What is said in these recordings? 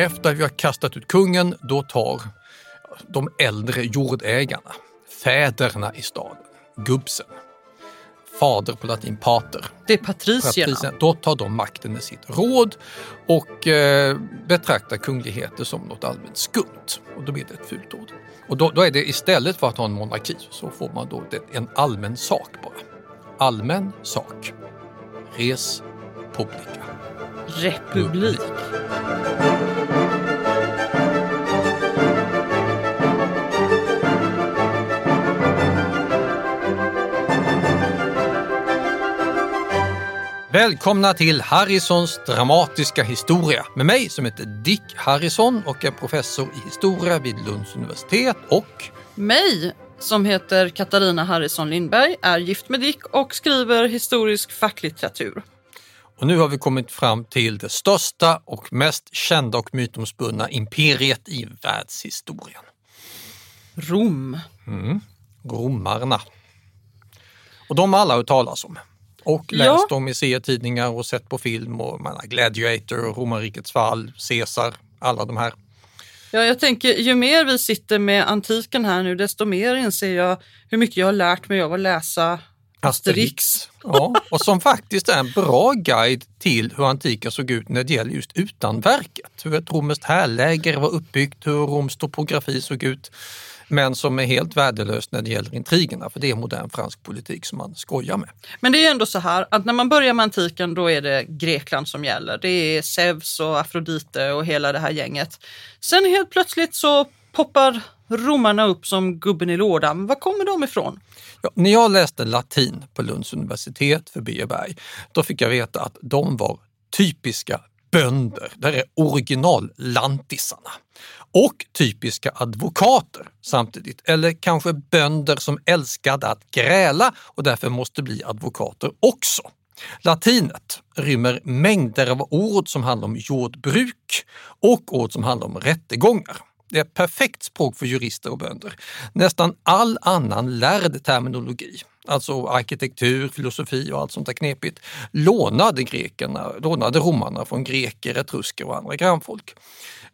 Efter att vi har kastat ut kungen, då tar de äldre jordägarna, fäderna i staden, gubbsen, fader på latin pater, Det är patricierna. då tar de makten i sitt råd och eh, betraktar kungligheter som något allmänt skumt. Och då blir det ett fult ord. Och då, då är det istället för att ha en monarki så får man då en allmän sak bara. Allmän sak. Res publica. Republik. Välkomna till Harrisons dramatiska historia med mig som heter Dick Harrison och är professor i historia vid Lunds universitet och Mig, som heter Katarina Harrison Lindberg, är gift med Dick och skriver historisk facklitteratur. Och nu har vi kommit fram till det största och mest kända och mytomspunna imperiet i världshistorien. Rom. Romarna. Och de har alla hört talas om. Och Ja. läst om i serietidningar och sett på film och man har Gladiator, och Romarrikets fall, Caesar, alla de här. Ja, jag tänker, ju mer vi sitter med antiken här nu, desto mer inser jag hur mycket jag har lärt mig av att läsa Asterix. Ja, och som faktiskt är en bra guide till hur antiken såg ut när det gäller just utanverket. Hur ett romerskt härläger var uppbyggt, hur Roms topografi såg ut. Men som är helt värdelöst när det gäller intrigerna, för det är modern fransk politik som man skojar med. Men det är ju ändå så här att när man börjar med antiken då är det Grekland som gäller. Det är Zeus och Afrodite och hela det här gänget. Sen helt plötsligt så poppar romarna upp som gubben i lådan. Var kommer de ifrån? Ja, när jag läste latin på Lunds universitet för Birger Berg, då fick jag veta att de var typiska bönder. Det är originallantisarna. Och typiska advokater samtidigt. Eller kanske bönder som älskade att gräla och därför måste bli advokater också. Latinet rymmer mängder av ord som handlar om jordbruk och ord som handlar om rättegångar. Det är ett perfekt språk för jurister och bönder. Nästan all annan lärd terminologi, alltså arkitektur, filosofi och allt sånt där knepigt, lånade grekerna, lånade romarna från greker, etrusker och andra grannfolk.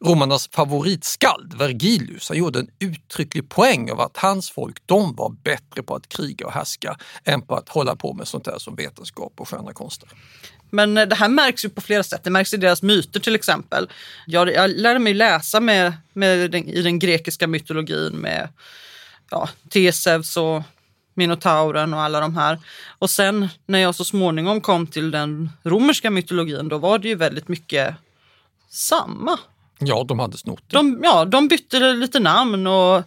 Romarnas favoritskald, Vergilius, han gjorde en uttrycklig poäng av att hans folk, de var bättre på att kriga och härska än på att hålla på med sånt där som vetenskap och sköna konster. Men eh, det här märks ju på flera sätt. Det märks i deras myter till exempel. Jag, jag lärde mig läsa med, med den, i den grekiska mytologin med ja, Theseus och Minotauren och alla de här. Och sen när jag så småningom kom till den romerska mytologin då var det ju väldigt mycket samma. Ja, de hade snott det. De, ja, de bytte lite namn och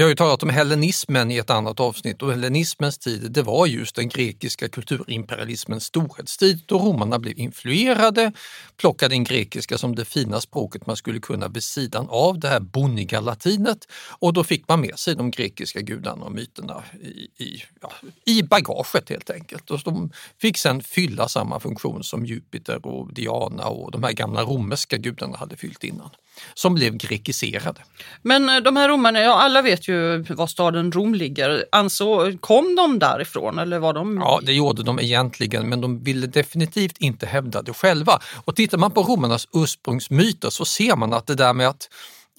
jag har ju talat om hellenismen i ett annat avsnitt och hellenismens tid det var just den grekiska kulturimperialismens storhetstid då romarna blev influerade, plockade in grekiska som det fina språket man skulle kunna vid sidan av det här bonniga latinet och då fick man med sig de grekiska gudarna och myterna i, i, ja, i bagaget helt enkelt. Och de fick sedan fylla samma funktion som Jupiter och Diana och de här gamla romerska gudarna hade fyllt innan, som blev grekiserade. Men eh, de här romarna, ja alla vet ju var staden Rom ligger. Anså, kom de därifrån eller var de... Ja, det gjorde de egentligen, men de ville definitivt inte hävda det själva. Och tittar man på romarnas ursprungsmyter så ser man att det där med att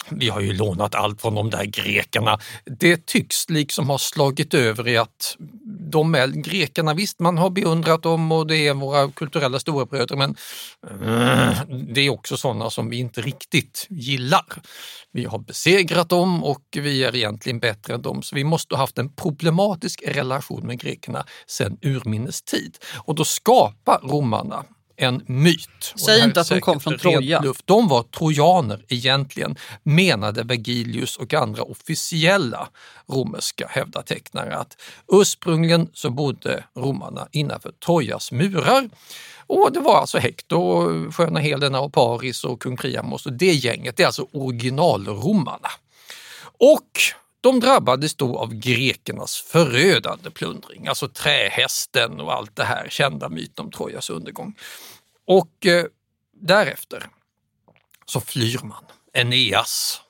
vi har ju lånat allt från de där grekerna. Det tycks liksom ha slagit över i att de är grekerna, visst man har beundrat dem och det är våra kulturella storebröder men eh, det är också sådana som vi inte riktigt gillar. Vi har besegrat dem och vi är egentligen bättre än dem så vi måste ha haft en problematisk relation med grekerna sedan urminnes tid. Och då skapar romarna en myt. Säg inte att de kom från Troja. Luft. De var trojaner egentligen, menade Vergilius och andra officiella romerska hävdatecknare att ursprungligen så bodde romarna innanför Trojas murar. Och det var alltså Hector, sköna Helena och Paris och kung Priamos och det gänget, det är alltså originalromarna. Och de drabbades då av grekernas förödande plundring, alltså trähästen och allt det här, kända myten om Trojas undergång. Och eh, därefter så flyr man, Eneas.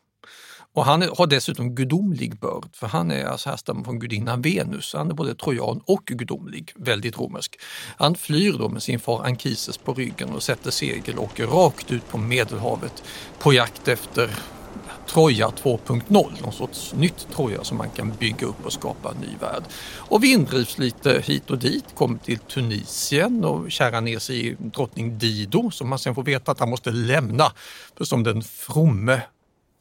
Och han är- har dessutom gudomlig börd, för han är alltså härstammar från gudinnan Venus. Han är både trojan och gudomlig, väldigt romersk. Han flyr då med sin far Ankises på ryggen och sätter segel och åker rakt ut på Medelhavet på jakt efter Troja 2.0, någon sorts nytt Troja som man kan bygga upp och skapa en ny värld. Och vindrivs lite hit och dit, kommer till Tunisien och kärar ner sig i drottning Dido som man sen får veta att han måste lämna. För som den fromme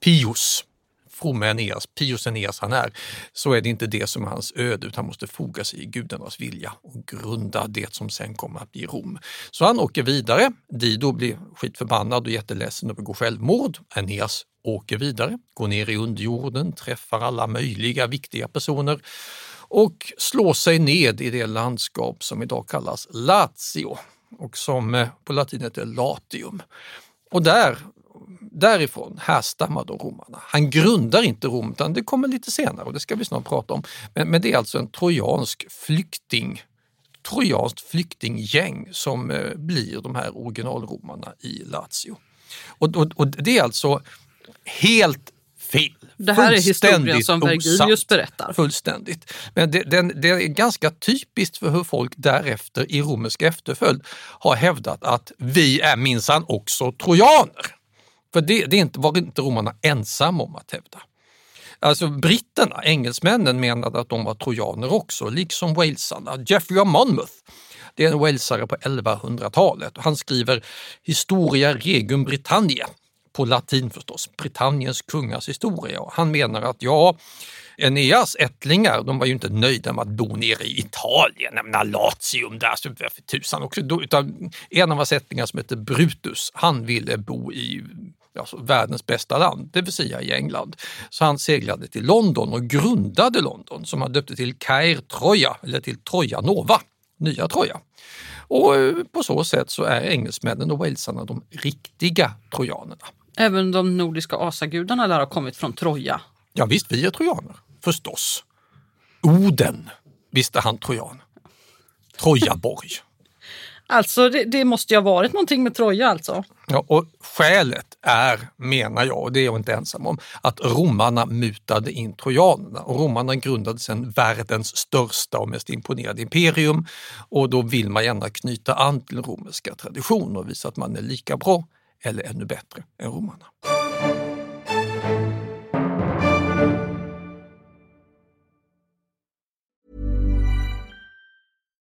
Pius, fromme Eneas, Pius Eneas han är, så är det inte det som är hans öde utan han måste foga sig i gudarnas vilja och grunda det som sen kommer att bli Rom. Så han åker vidare, Dido blir skitförbannad och jätteledsen och begår självmord. Eneas åker vidare, går ner i underjorden, träffar alla möjliga viktiga personer och slår sig ned i det landskap som idag kallas Lazio och som eh, på latin heter Latium. Och där, därifrån härstammar då romarna. Han grundar inte Rom, utan det kommer lite senare och det ska vi snart prata om. Men, men det är alltså en trojansk flykting trojanskt flyktinggäng som eh, blir de här originalromarna i Lazio. Och, och, och det är alltså helt fel. Det här är historien som Vergilius berättar. Fullständigt. Men det, den, det är ganska typiskt för hur folk därefter i romersk efterföljd har hävdat att vi är minsann också trojaner. För det, det är inte, var inte romarna ensamma om att hävda. Alltså britterna, engelsmännen menade att de var trojaner också, liksom walesarna. Geoffrey of Monmouth, det är en walesare på 1100-talet. Han skriver Historia Regum Britannia, på latin förstås, Britanniens kungars historia. Och han menar att ja, Eneas ättlingar, de var ju inte nöjda med att bo nere i Italien, jag menar Latium där, så för tusan också. Då- Utan en av hans ättlingar som heter Brutus, han ville bo i alltså, världens bästa land, det vill säga i England. Så han seglade till London och grundade London som han döpte till Kair Troja, eller till Troja Nova, nya Troja. Och eh, på så sätt så är engelsmännen och walesarna de riktiga trojanerna. Även de nordiska asagudarna lär ha kommit från Troja. Ja visst, vi är trojaner, förstås. Oden, visst är han trojan. Trojaborg. Alltså det, det måste ju ha varit någonting med Troja alltså. Ja, och skälet är, menar jag, och det är jag inte ensam om, att romarna mutade in trojanerna och romarna grundade sedan världens största och mest imponerande imperium och då vill man gärna knyta an till romerska traditioner och visa att man är lika bra eller ännu bättre än romarna.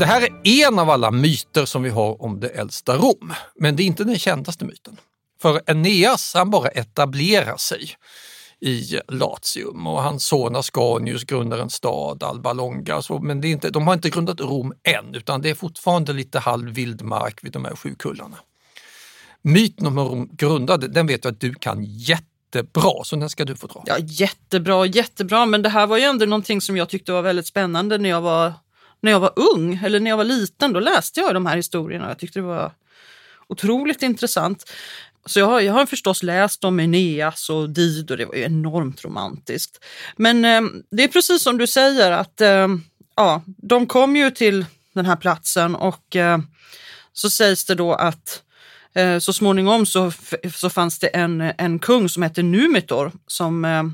Det här är en av alla myter som vi har om det äldsta Rom, men det är inte den kändaste myten. För Aeneas, han bara etablerar sig i Latium och hans son Ascanius grundar en stad, Alba Longa, så, men det är inte, de har inte grundat Rom än utan det är fortfarande lite halv vildmark vid de här sju kullarna. Myten om hur Rom grundade, den vet jag att du kan jättebra, så den ska du få dra. Ja, jättebra, jättebra, men det här var ju ändå någonting som jag tyckte var väldigt spännande när jag var, när jag var ung, eller när jag var liten. Då läste jag de här historierna jag tyckte det var otroligt intressant. Så jag har, jag har förstås läst om Eneas och Dido, det var ju enormt romantiskt. Men eh, det är precis som du säger att eh, ja, de kom ju till den här platsen och eh, så sägs det då att eh, så småningom så, så fanns det en, en kung som hette Numitor som eh,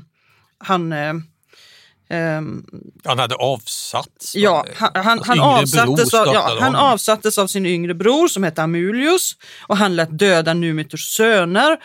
han eh, han hade avsatts? Ja, han, han, han avsattes, av, ja, han avsattes av sin yngre bror som hette Amulius och han lät döda Numitors söner.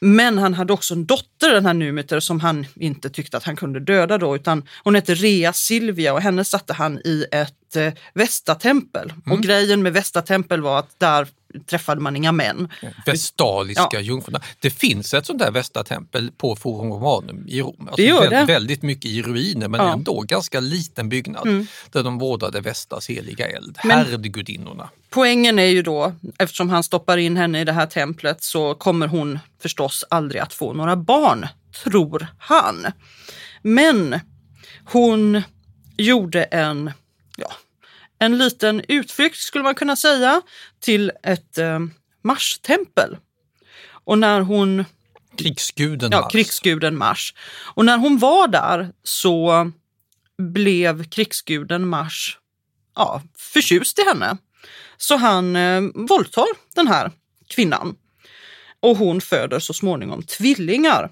Men han hade också en dotter, den här Numitor, som han inte tyckte att han kunde döda då, utan hon hette Rea Silvia och henne satte han i ett eh, Vestatempel. Mm. Och grejen med Vestatempel var att där träffade man inga män. Vestaliska ja. jungfrurna. Det finns ett sånt där Vestatempel på Forum Romanum i Rom. Alltså det gör det. Väldigt mycket i ruiner men ja. ändå ganska liten byggnad mm. där de vårdade Vestas heliga eld, härdgudinnorna. Poängen är ju då, eftersom han stoppar in henne i det här templet så kommer hon förstås aldrig att få några barn, tror han. Men hon gjorde en, en liten utflykt skulle man kunna säga till ett eh, Mars-tempel. Och när hon... Krigsguden ja, Mars. krigsguden Mars. Och när hon var där så blev krigsguden Mars ja, förtjust i henne. Så han eh, våldtar den här kvinnan. Och hon föder så småningom tvillingar.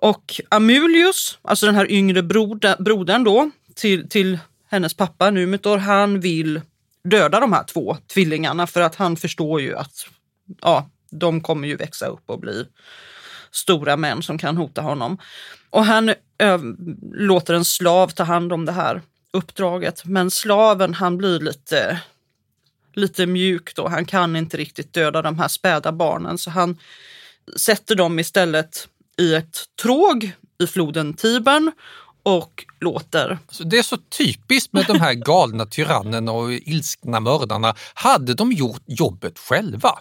Och Amulius, alltså den här yngre brodern då till, till hennes pappa Numitor, han vill döda de här två tvillingarna för att han förstår ju att ja, de kommer ju växa upp och bli stora män som kan hota honom. Och han ö, låter en slav ta hand om det här uppdraget. Men slaven han blir lite, lite mjuk då. Han kan inte riktigt döda de här späda barnen så han sätter dem istället i ett tråg i floden Tibern och låter. Alltså det är så typiskt med de här galna tyrannerna och ilskna mördarna. Hade de gjort jobbet själva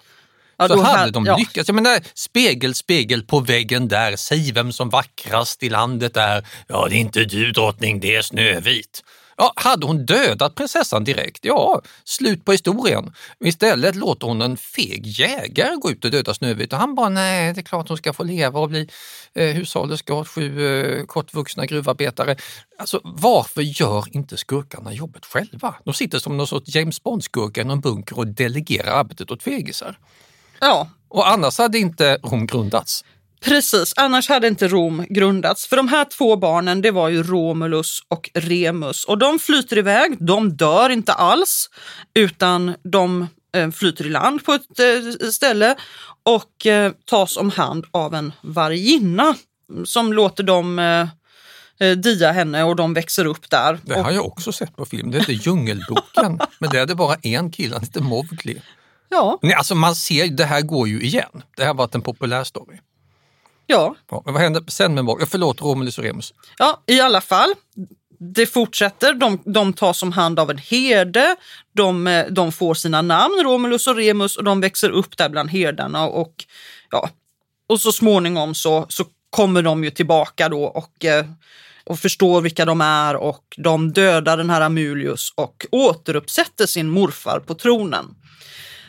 ja, så hade här, de ja. lyckats. Jag menar, spegel, spegel på väggen där, säg vem som vackrast i landet är. Ja, det är inte du drottning, det är Snövit. Ja, hade hon dödat prinsessan direkt? Ja, slut på historien. Istället låter hon en feg jägare gå ut och döda Snövit och han bara, nej, det är klart hon ska få leva och bli eh, hushållerska åt sju eh, kortvuxna gruvarbetare. Alltså varför gör inte skurkarna jobbet själva? De sitter som någon sorts James Bond-skurkar i någon bunker och delegerar arbetet åt fegisar. Ja. Och annars hade inte Rom grundats. Precis, annars hade inte Rom grundats. För de här två barnen, det var ju Romulus och Remus. Och de flyter iväg, de dör inte alls, utan de eh, flyter i land på ett eh, ställe och eh, tas om hand av en varginna som låter dem dia henne och de växer upp där. Det har jag också sett på film. Det heter Djungelboken, men det är det bara en kille, han heter Mowgli. Ja. Nej, alltså man ser, det här går ju igen. Det här har varit en populär story. Ja. ja men vad händer sen med Morgan? Förlåt, Romulus och Remus. Ja, i alla fall. Det fortsätter. De, de tas om hand av en herde. De, eh, de får sina namn, Romulus och Remus, och de växer upp där bland herdarna. Och, ja, och så småningom så, så kommer de ju tillbaka då och, eh, och förstår vilka de är och de dödar den här Amulius och återuppsätter sin morfar på tronen.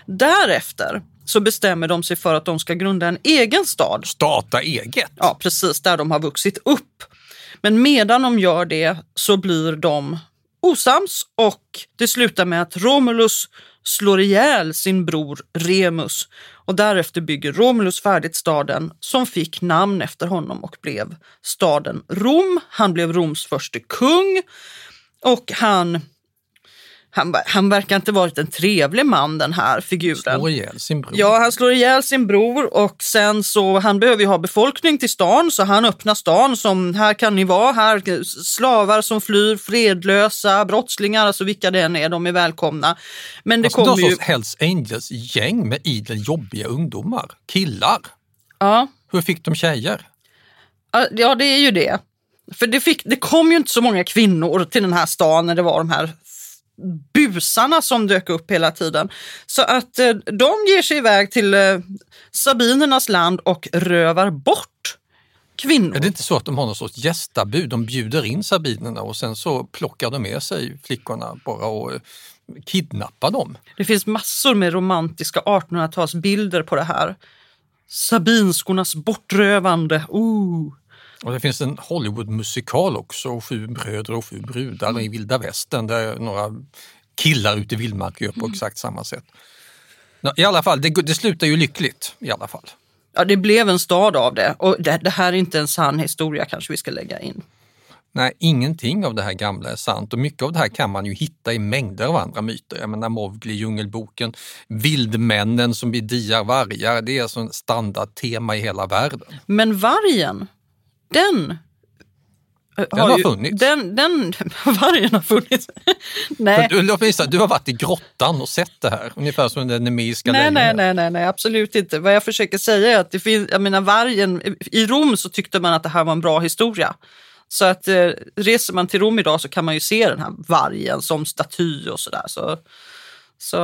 Därefter så bestämmer de sig för att de ska grunda en egen stad. Starta eget? Ja, precis, där de har vuxit upp. Men medan de gör det så blir de osams och det slutar med att Romulus slår ihjäl sin bror Remus och därefter bygger Romulus färdigt staden som fick namn efter honom och blev staden Rom. Han blev Roms första kung och han han, han verkar inte varit en trevlig man den här figuren. Slår ihjäl sin bror. Ja, han slår ihjäl sin bror och sen så han behöver ju ha befolkning till stan så han öppnar stan som här kan ni vara, här slavar som flyr, fredlösa, brottslingar, alltså vilka det än är, de är välkomna. Men det alltså, kommer ju... Hells Angels gäng med idel jobbiga ungdomar, killar. Ja. Hur fick de tjejer? Ja, det är ju det. För det, fick, det kom ju inte så många kvinnor till den här stan när det var de här busarna som dök upp hela tiden. Så att eh, de ger sig iväg till eh, sabinernas land och rövar bort kvinnor. Är det inte så att de har någon sorts gästabud? De bjuder in sabinerna och sen så plockar de med sig flickorna bara och eh, kidnappar dem. Det finns massor med romantiska 1800-talsbilder på det här. Sabinskornas bortrövande. Ooh. Och det finns en Hollywood-musikal också, Sju bröder och sju brudar mm. i vilda västern där några killar ute i vildmark gör på mm. exakt samma sätt. I alla fall, det, det slutar ju lyckligt i alla fall. Ja, det blev en stad av det och det, det här är inte en sann historia kanske vi ska lägga in. Nej, ingenting av det här gamla är sant och mycket av det här kan man ju hitta i mängder av andra myter. Jag menar Mowgli, Djungelboken, Vildmännen som diar vargar, det är alltså ett standardtema i hela världen. Men vargen, den den har, har ju, funnits. Den, den, vargen har funnits. nej. Du, mig du har varit i grottan och sett det här, ungefär som den nemeiska nej, nej, nej, nej, nej, absolut inte. Vad jag försöker säga är att det finns, jag menar vargen, i Rom så tyckte man att det här var en bra historia. Så att eh, reser man till Rom idag så kan man ju se den här vargen som staty och sådär. Så, så,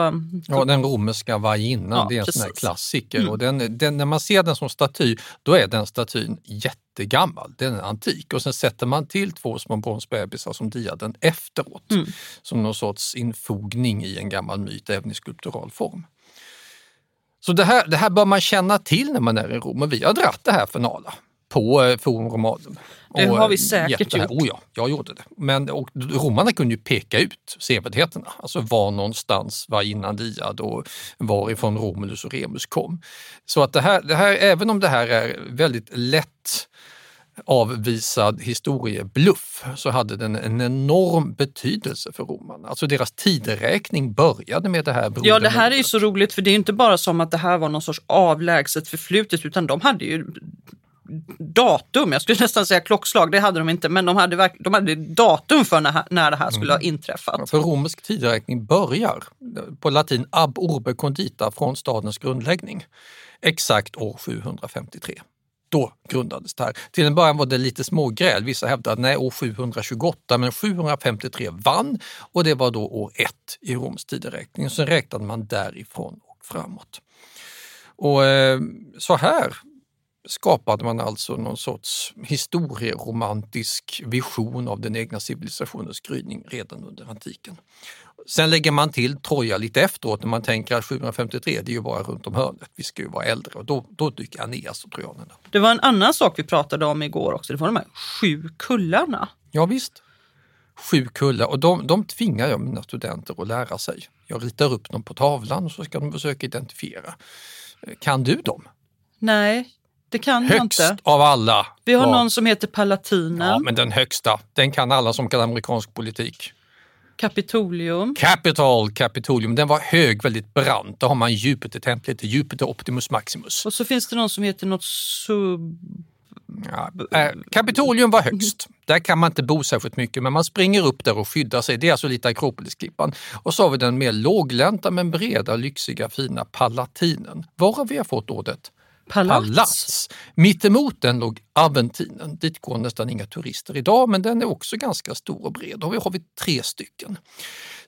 ja, den romerska varginnan, ja, det är en precis. sån här klassiker. Mm. Och den, den, när man ser den som staty, då är den statyn jättegammal. Den är antik. Och sen sätter man till två små bronsbebisar som diar den efteråt. Mm. Som någon sorts infogning i en gammal myt, även i skulptural form. Så det här, det här bör man känna till när man är i Rom och vi har dratt det här för Nala på eh, Forum Romanum. Det har vi eh, säkert gjort. Oh ja, jag gjorde det. Men och romarna kunde ju peka ut sevärdheterna, alltså var någonstans var innan diad och varifrån Romulus och Remus kom. Så att det här, det här, även om det här är väldigt lätt avvisad historiebluff så hade den en enorm betydelse för romarna. Alltså deras tideräkning började med det här Ja, det här är ju så roligt för det är inte bara som att det här var någon sorts avlägset förflutet utan de hade ju datum, jag skulle nästan säga klockslag, det hade de inte, men de hade, de hade datum för när, när det här skulle mm. ha inträffat. För romersk tideräkning börjar på latin ab urbe condita från stadens grundläggning, exakt år 753. Då grundades det här. Till en början var det lite smågräl. Vissa hävdade att nej, år 728, men 753 vann och det var då år ett i Roms tideräkning. Sen räknade man därifrån och framåt. Och eh, så här skapade man alltså någon sorts historieromantisk vision av den egna civilisationens gryning redan under antiken. Sen lägger man till Troja lite efteråt när man tänker att 753 det är ju bara runt om hörnet, vi ska ju vara äldre och då, då dyker Aeneas och trojanerna. Det var en annan sak vi pratade om igår också, det var de här sju kullarna. Ja visst. Sju kullar och de, de tvingar jag mina studenter att lära sig. Jag ritar upp dem på tavlan och så ska de försöka identifiera. Kan du dem? Nej, det kan Högst jag inte. av alla. Vi har var... någon som heter Palatinen. Ja, men den högsta, den kan alla som kan amerikansk politik. Kapitolium. Capital, Capitolium. Den var hög, väldigt brant. Då har man Jupiter-templet, Jupiter Optimus Maximus. Och så finns det någon som heter något sub... Ja, äh, Kapitolium var högst. Där kan man inte bo särskilt mycket, men man springer upp där och skyddar sig. Det är alltså lite Akropolisklippan. Och så har vi den mer låglänta men breda, lyxiga, fina Palatinen. Varav vi har fått ordet palats. palats. Mittemot den låg Aventinen. Dit går nästan inga turister idag men den är också ganska stor och bred. Då har vi, har vi tre stycken.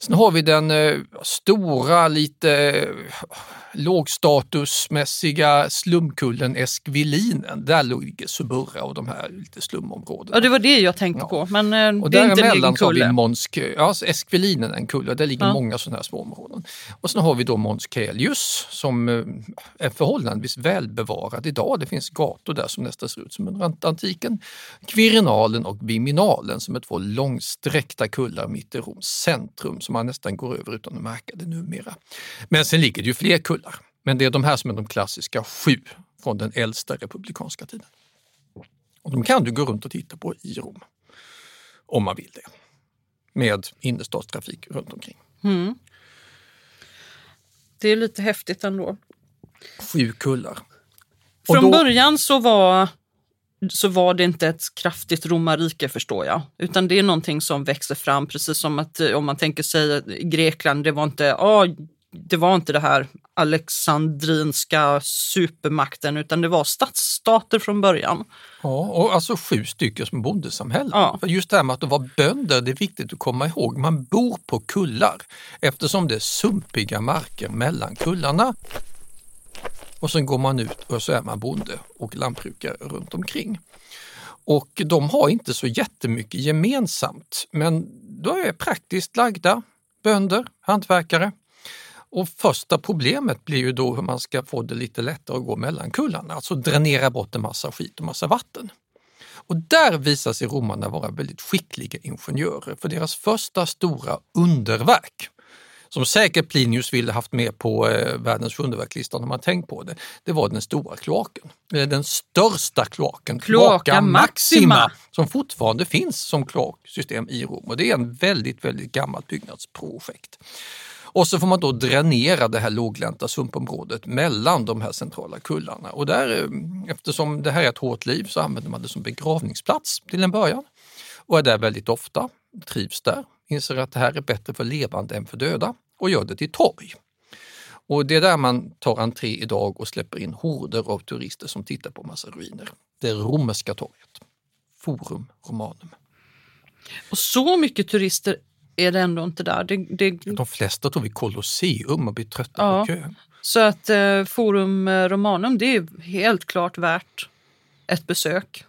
Sen har vi den eh, stora, lite eh, lågstatusmässiga slumkullen Esquilinen. Där ligger Suburra och de här lite slumområdena. Ja, det var det jag tänkte ja. på. Men eh, och det är inte däremellan har vi Måns, ja, Esquilinen, en kulle. Där ligger ja. många sådana här små områden. Och sen har vi då Måns Caelius som eh, är förhållandevis välbevarad idag. Det finns gator där som nästan ser ut som en antiken. Quirinalen och Viminalen som är två långsträckta kullar mitt i Roms centrum som man nästan går över utan att märka det numera. Men sen ligger det ju fler kullar. Men det är de här som är de klassiska sju från den äldsta republikanska tiden. Och de kan du gå runt och titta på i Rom. Om man vill det. Med innerstadstrafik runt omkring. Mm. Det är lite häftigt ändå. Sju kullar. Från då- början så var, så var det inte ett kraftigt romarrike förstår jag, utan det är någonting som växer fram, precis som att eh, om man tänker sig att Grekland, det var inte, ah, det var inte det här alexandrinska supermakten, utan det var stadsstater från början. Ja, och alltså sju stycken som bondesamhällen. Ja. För just det här med att vara bönder, det är viktigt att komma ihåg. Man bor på kullar eftersom det är sumpiga marker mellan kullarna. Och sen går man ut och så är man bonde och lantbrukare runt omkring. Och de har inte så jättemycket gemensamt, men de är praktiskt lagda bönder, hantverkare. Och första problemet blir ju då hur man ska få det lite lättare att gå mellan kullarna, alltså dränera bort en massa skit och massa vatten. Och där visar sig romarna vara väldigt skickliga ingenjörer för deras första stora underverk, som säkert Plinius ville haft med på eh, världens underverkslistan om man tänkt på det, det var den stora kloaken. Eller den största kloaken, Cloaca Maxima. som fortfarande finns som kloaksystem i Rom och det är en väldigt, väldigt gammalt byggnadsprojekt. Och så får man då dränera det här låglänta sumpområdet mellan de här centrala kullarna. Och där, eh, eftersom det här är ett hårt liv så använder man det som begravningsplats till en början. Och är där väldigt ofta, trivs där, inser att det här är bättre för levande än för döda och gör det till torg. Och det är där man tar entré idag och släpper in horder av turister som tittar på massa ruiner. Det romerska torget. Forum Romanum. Och så mycket turister är det ändå inte där. Det, det, De flesta tror vi Colosseum och blir trötta Ja. på kö. så att eh, Forum Romanum, det är helt klart värt ett besök.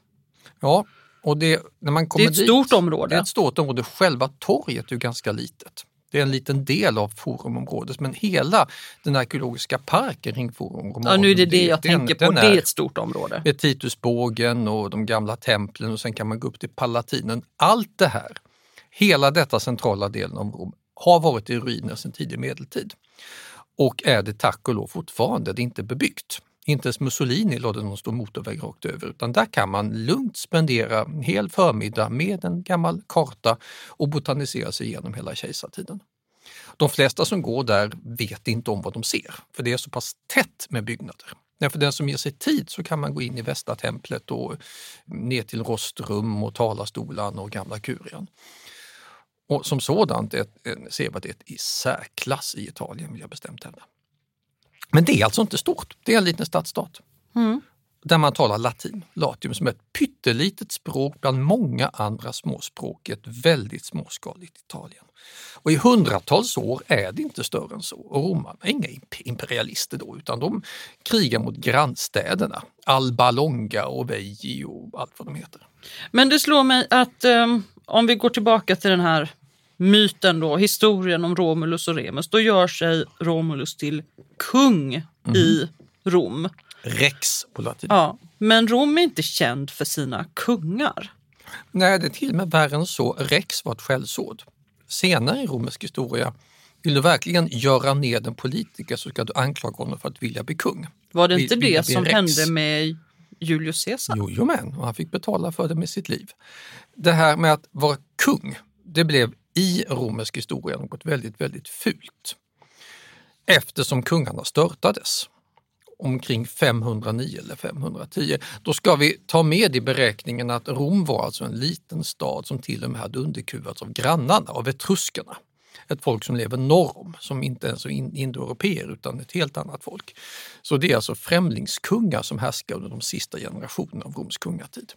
Ja, och det, när man kommer Det är ett dit, stort område. Det är ett stort område. Själva torget är ju ganska litet. Det är en liten del av forumområdet men hela den arkeologiska parken kring Forum Ja, nu är det det jag den- tänker på. Det är ett stort område. med Titusbågen och de gamla templen och sen kan man gå upp till Palatinen. Allt det här, hela detta centrala delen av Rom har varit i ruiner sedan tidig medeltid. Och är det tack och lov fortfarande, det är inte bebyggt. Inte ens Mussolini lade någon stor motorväg rakt över utan där kan man lugnt spendera en hel förmiddag med en gammal karta och botanisera sig igenom hela kejsartiden. De flesta som går där vet inte om vad de ser, för det är så pass tätt med byggnader. Men för den som ger sig tid så kan man gå in i Västra templet och ner till rostrum och talarstolarna och gamla kurian. Och som sådant är, ser vi att det är ett i särklass i Italien vill jag bestämt hävda. Men det är alltså inte stort, det är en liten stadsstat. Mm. Där man talar latin, latium, som är ett pyttelitet språk bland många andra småspråk i ett väldigt småskaligt Italien. Och i hundratals år är det inte större än så. Och romarna är inga imp- imperialister då, utan de krigar mot grannstäderna. Alba Longa och Veii och allt vad de heter. Men det slår mig att ehm, om vi går tillbaka till den här myten då, historien om Romulus och Remus, då gör sig Romulus till kung i Rom. Rex på latin. Ja, men Rom är inte känd för sina kungar. Nej, det är till och med värre än så. Rex var ett skällsord. Senare i romersk historia, vill du verkligen göra ned en politiker så ska du anklaga honom för att vilja bli kung. Var det Vill- inte vilja det som Rex. hände med Julius Caesar? Jo, jo men, och han fick betala för det med sitt liv. Det här med att vara kung, det blev i romersk historia något väldigt, väldigt fult. Eftersom kungarna störtades omkring 509 eller 510. Då ska vi ta med i beräkningen att Rom var alltså en liten stad som till och med hade underkuvats av grannarna, av etruskerna. Ett folk som lever norr om, som inte ens är indoeuropeer utan ett helt annat folk. Så det är alltså främlingskungar som härskar under de sista generationerna av Roms kungatid.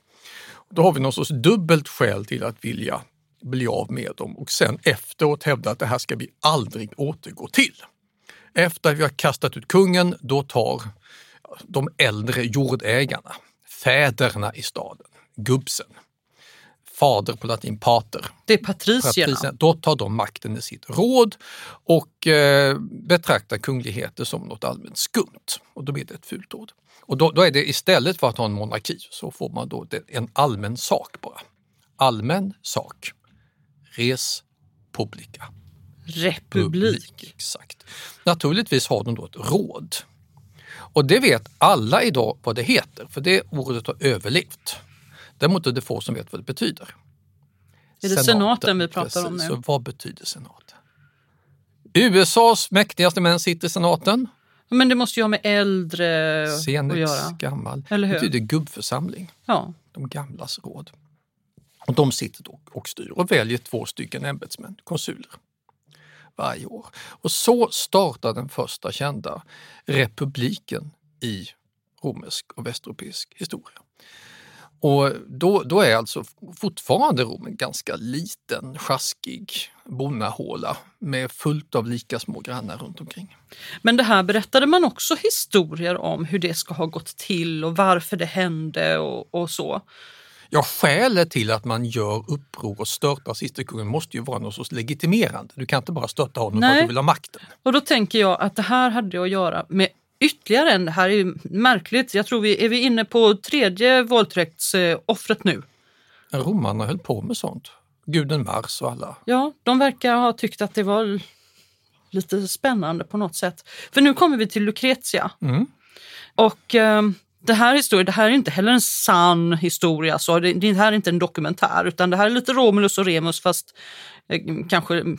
Då har vi någon sorts dubbelt skäl till att vilja bli av med dem och sen efteråt hävda att det här ska vi aldrig återgå till. Efter att vi har kastat ut kungen, då tar de äldre jordägarna, fäderna i staden, gubbsen, fader på latin pater, Det är patricierna. patricierna, då tar de makten i sitt råd och eh, betraktar kungligheter som något allmänt skumt. Och då blir det ett fult råd. Och då, då är det istället för att ha en monarki så får man då en allmän sak bara. Allmän sak. Res publica. Republik. Exakt. Naturligtvis har de då ett råd. Och det vet alla idag vad det heter, för det ordet har överlevt. Däremot är det få som vet vad det betyder. Är det senaten vi pratar om precis. nu? Så vad betyder senaten? USAs mäktigaste män sitter i senaten. Men det måste ju ha med äldre att Senex göra. gammal. Eller hur? Det betyder gubbförsamling. Ja. De gamlas råd. Och de sitter och, och styr och väljer två stycken ämbetsmän, konsuler, varje år. Och så startar den första kända republiken i romersk och västeuropeisk historia. Och då, då är alltså fortfarande Rom en ganska liten, sjaskig bonnahåla med fullt av lika små grannar runt omkring. Men det här berättade man också historier om hur det ska ha gått till och varför det hände och, och så. Ja, skälet till att man gör uppror och störtar kungen måste ju vara något sorts legitimerande. Du kan inte bara störta honom för Nej. att du vill ha makten. Och då tänker jag att det här hade att göra med ytterligare en, det här är ju märkligt, jag tror vi är vi inne på tredje våldtäktsoffret nu. Romarna höll på med sånt. Guden Mars och alla. Ja, de verkar ha tyckt att det var lite spännande på något sätt. För nu kommer vi till Lucretia. Mm. Och eh, det här, historien, det här är inte heller en sann historia, så det, det här är inte en dokumentär utan det här är lite Romulus och Remus fast eh, kanske mm,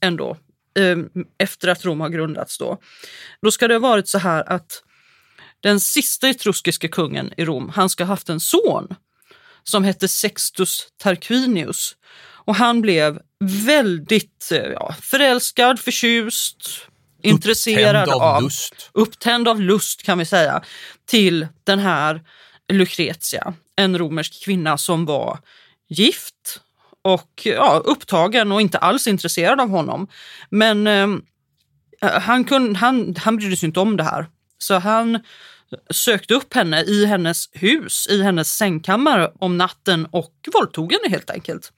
ändå eh, efter att Rom har grundats. Då. då ska det ha varit så här att den sista etruskiske kungen i Rom, han ska ha haft en son som hette Sextus Tarquinius. Och han blev väldigt eh, ja, förälskad, förtjust, intresserad av av, lust. upptänd av lust kan vi säga, till den här Lucretia, en romersk kvinna som var gift och ja, upptagen och inte alls intresserad av honom. Men eh, han, kunde, han, han brydde sig inte om det här. Så han sökte upp henne i hennes hus, i hennes sängkammare om natten och våldtog henne helt enkelt.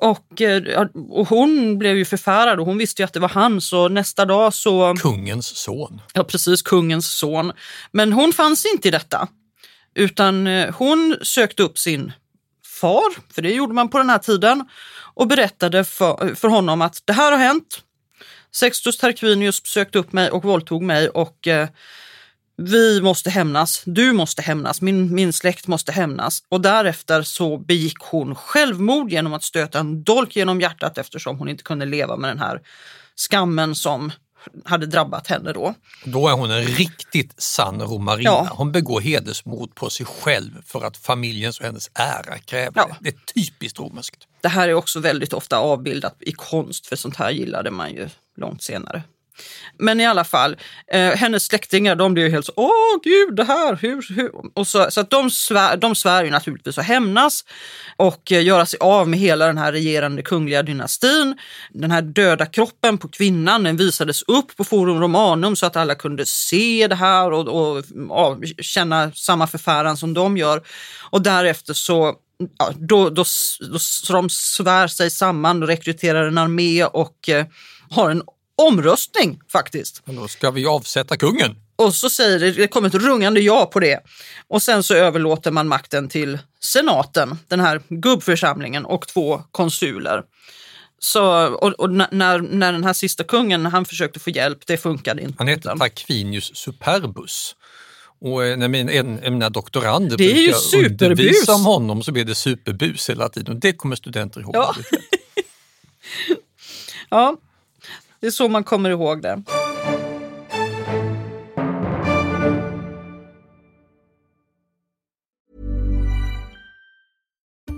Och, eh, och hon blev ju förfärad och hon visste ju att det var han så nästa dag så... Kungens son. Ja precis, kungens son. Men hon fanns inte i detta. Utan eh, hon sökte upp sin far, för det gjorde man på den här tiden, och berättade för, för honom att det här har hänt. Sextus Tarquinius sökte upp mig och våldtog mig och eh, vi måste hämnas, du måste hämnas, min, min släkt måste hämnas. Och därefter så begick hon självmord genom att stöta en dolk genom hjärtat eftersom hon inte kunde leva med den här skammen som hade drabbat henne då. Då är hon en riktigt sann romarinna. Ja. Hon begår hedersmord på sig själv för att familjens och hennes ära kräver Ja. det. Det är typiskt romerskt. Det här är också väldigt ofta avbildat i konst, för sånt här gillade man ju långt senare. Men i alla fall, eh, hennes släktingar de blir ju helt så, åh gud det här, hur, hur? Och så, så att de, svär, de svär ju naturligtvis att hämnas och eh, göra sig av med hela den här regerande kungliga dynastin. Den här döda kroppen på kvinnan den visades upp på Forum Romanum så att alla kunde se det här och, och ja, känna samma förfäran som de gör. Och därefter så ja, då, då, då, så de svär sig samman och rekryterar en armé och eh, har en omröstning faktiskt. Men då ska vi avsätta kungen. Och så säger det, det kommer ett rungande ja på det. Och sen så överlåter man makten till senaten, den här gubbförsamlingen och två konsuler. Så, och, och när, när den här sista kungen han försökte få hjälp, det funkade inte. Han heter Tarquinius Superbus. Och eh, när min, en, en mina doktorander Det är ju superbus. undervisa om honom så blir det superbus hela tiden. Och det kommer studenter ihåg. Ja. Ja, det är så man kommer ihåg det.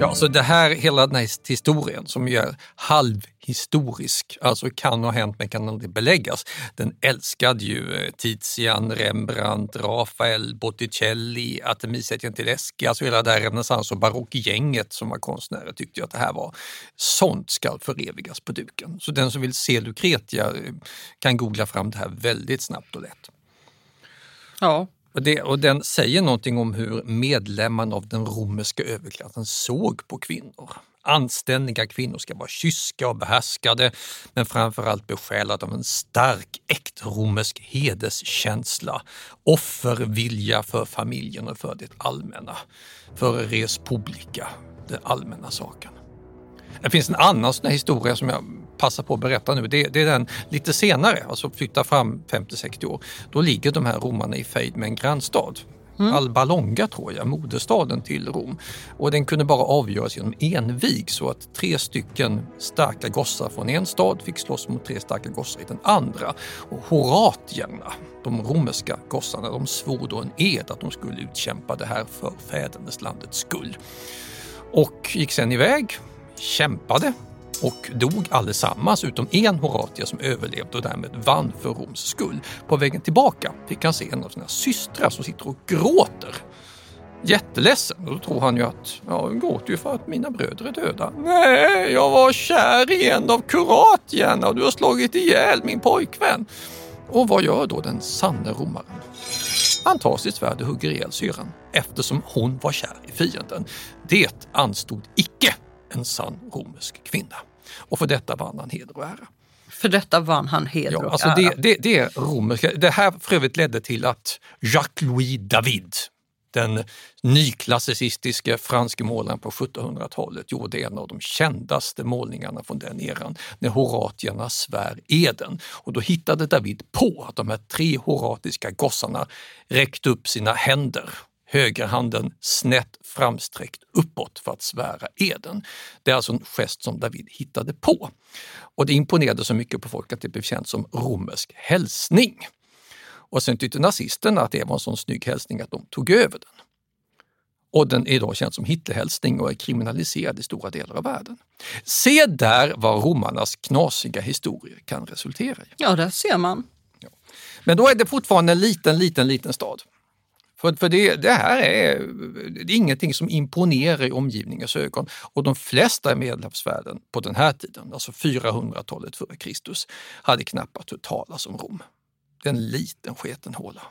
Ja, så det här, hela den här historien som ju är halvhistorisk, alltså kan ha hänt men kan aldrig beläggas, den älskade ju eh, Tizian, Rembrandt, Rafael, Botticelli, Artemisia Gentileschi, alltså hela det här renässans och barockgänget som var konstnärer tyckte ju att det här var, sånt ska förevigas på duken. Så den som vill se Lucretia eh, kan googla fram det här väldigt snabbt och lätt. Ja, och, det, och den säger någonting om hur medlemmarna av den romerska överklassen såg på kvinnor. Anständiga kvinnor ska vara kyska och behärskade men framförallt besjälade av en stark äktromersk hederskänsla, offervilja för familjen och för det allmänna, för res publica, den allmänna saken. Det finns en annan sån här historia som jag passar på att berätta nu. Det, det är den lite senare, alltså flytta fram 50-60 år. Då ligger de här romarna i fejd med en grannstad. Mm. Alba Longa tror jag, moderstaden till Rom. Och den kunde bara avgöras genom envig så att tre stycken starka gossar från en stad fick slåss mot tre starka gossar i den andra. Och horatierna, de romerska gossarna, de svor då en ed att de skulle utkämpa det här för fäderneslandets skull. Och gick sen iväg, kämpade och dog allesammans utom en Horatia som överlevde och därmed vann för Roms skull. På vägen tillbaka fick han se en av sina systrar som sitter och gråter. Jätteledsen och då tror han ju att ja, jag gråter ju för att mina bröder är döda. Nej, jag var kär i en av kuratierna och du har slagit ihjäl min pojkvän. Och vad gör då den sanne romaren? Han tar sitt svärd och hugger ihjäl syran eftersom hon var kär i fienden. Det anstod icke en sann romersk kvinna. Och för detta vann han heder och ära. För detta vann han heder ja, och alltså ära. det, det, det är romerska. Det här för övrigt ledde till att Jacques-Louis David, den nyklassicistiske franske målaren på 1700-talet, gjorde en av de kändaste målningarna från den eran, när horatierna svär eden. Och då hittade David på att de här tre horatiska gossarna räckte upp sina händer högerhanden snett framsträckt uppåt för att svära eden. Det är alltså en gest som David hittade på. Och det imponerade så mycket på folk att det blev känt som romersk hälsning. Och sen tyckte nazisterna att det var en sån snygg hälsning att de tog över den. Och den är idag känd som Hitlerhälsning och är kriminaliserad i stora delar av världen. Se där vad romarnas knasiga historier kan resultera i. Ja, där ser man. Men då är det fortfarande en liten, liten, liten stad. För, för det, det här är, det är ingenting som imponerar i omgivningens ögon och de flesta i Medelhavsvärlden på den här tiden, alltså 400-talet före Kristus, hade knappast hört talas om Rom. Det är en liten sketen håla.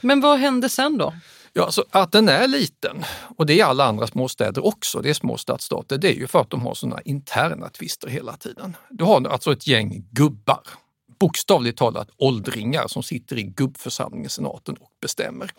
Men vad hände sen då? Ja, alltså att den är liten, och det är alla andra småstäder också, det är små stadsstater, det är ju för att de har sådana interna tvister hela tiden. Du har alltså ett gäng gubbar bokstavligt talat åldringar som sitter i gubbförsamlingen, senaten och bestämmer.